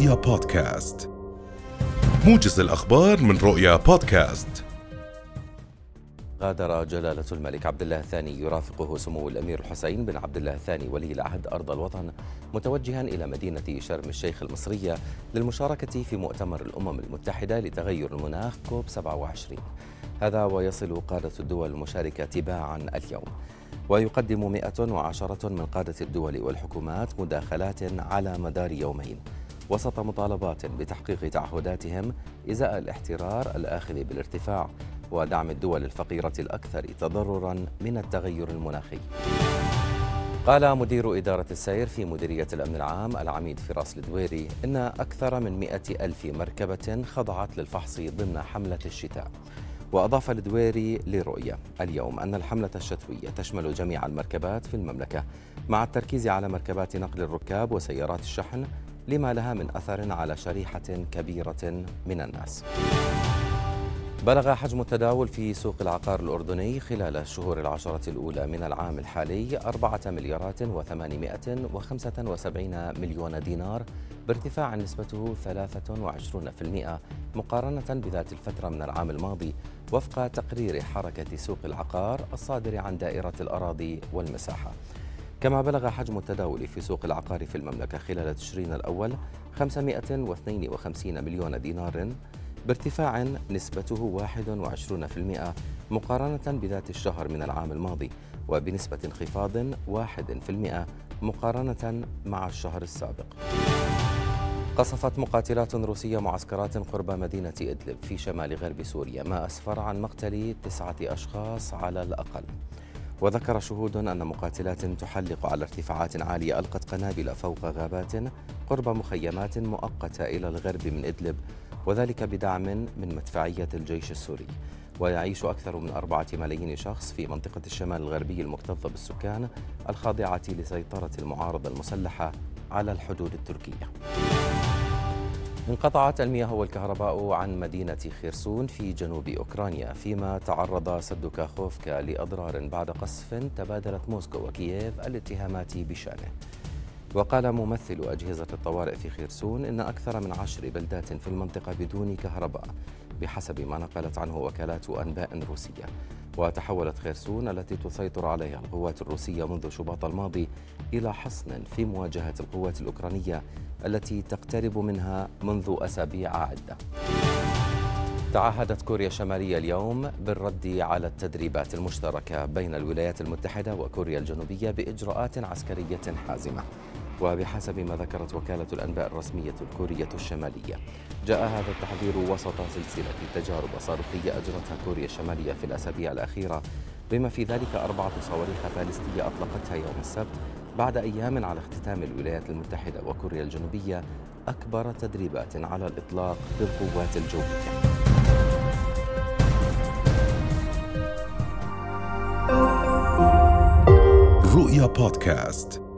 رؤيا بودكاست. موجز الأخبار من رؤيا بودكاست. غادر جلالة الملك عبد الله الثاني يرافقه سمو الأمير الحسين بن عبد الله الثاني ولي العهد أرض الوطن متوجها إلى مدينة شرم الشيخ المصرية للمشاركة في مؤتمر الأمم المتحدة لتغير المناخ كوب 27 هذا ويصل قادة الدول المشاركة تباعا اليوم. ويقدم 110 من قادة الدول والحكومات مداخلات على مدار يومين. وسط مطالبات بتحقيق تعهداتهم إزاء الاحترار الاخذ بالارتفاع ودعم الدول الفقيرة الأكثر تضررا من التغير المناخي. قال مدير إدارة السير في مديرية الأمن العام العميد فراس الدويري إن أكثر من مئة ألف مركبة خضعت للفحص ضمن حملة الشتاء وأضاف الدويري لرؤية اليوم أن الحملة الشتوية تشمل جميع المركبات في المملكة مع التركيز على مركبات نقل الركاب وسيارات الشحن لما لها من أثر على شريحة كبيرة من الناس. بلغ حجم التداول في سوق العقار الأردني خلال الشهور العشرة الأولى من العام الحالي أربعة مليارات وثمانمائة وخمسة وسبعين مليون دينار بارتفاع نسبته 23% مقارنة بذات الفترة من العام الماضي وفق تقرير حركة سوق العقار الصادر عن دائرة الأراضي والمساحة. كما بلغ حجم التداول في سوق العقار في المملكة خلال تشرين الأول 552 مليون دينار بارتفاع نسبته 21% مقارنة بذات الشهر من العام الماضي وبنسبة انخفاض 1% مقارنة مع الشهر السابق. قصفت مقاتلات روسية معسكرات قرب مدينة إدلب في شمال غرب سوريا ما أسفر عن مقتل تسعة أشخاص على الأقل. وذكر شهود أن مقاتلات تحلق على ارتفاعات عالية ألقت قنابل فوق غابات قرب مخيمات مؤقتة إلى الغرب من إدلب وذلك بدعم من مدفعية الجيش السوري. ويعيش أكثر من أربعة ملايين شخص في منطقة الشمال الغربي المكتظة بالسكان الخاضعة لسيطرة المعارضة المسلحة على الحدود التركية. انقطعت المياه والكهرباء عن مدينة خيرسون في جنوب أوكرانيا فيما تعرض سد كاخوفكا لأضرار. بعد قصف تبادلت موسكو وكييف الاتهامات بشأنه. وقال ممثل أجهزة الطوارئ في خيرسون إن أكثر من عشر بلدات في المنطقة بدون كهرباء بحسب ما نقلت عنه وكالات أنباء روسية. وتحولت خيرسون التي تسيطر عليها القوات الروسية منذ شباط الماضي إلى حصن في مواجهة القوات الأوكرانية التي تقترب منها منذ أسابيع عدة. تعهدت كوريا الشمالية اليوم بالرد على التدريبات المشتركة بين الولايات المتحدة وكوريا الجنوبية بإجراءات عسكرية حازمة. وبحسب ما ذكرت وكالة الأنباء الرسمية الكورية الشمالية. جاء هذا التحذير وسط سلسلة تجارب صاروخية أجرتها كوريا الشمالية في الأسابيع الأخيرة بما في ذلك أربعة صواريخ باليستية أطلقتها يوم السبت بعد أيام على اختتام الولايات المتحدة وكوريا الجنوبية أكبر تدريبات على الإطلاق للقوات الجوية. رؤيا بودكاست.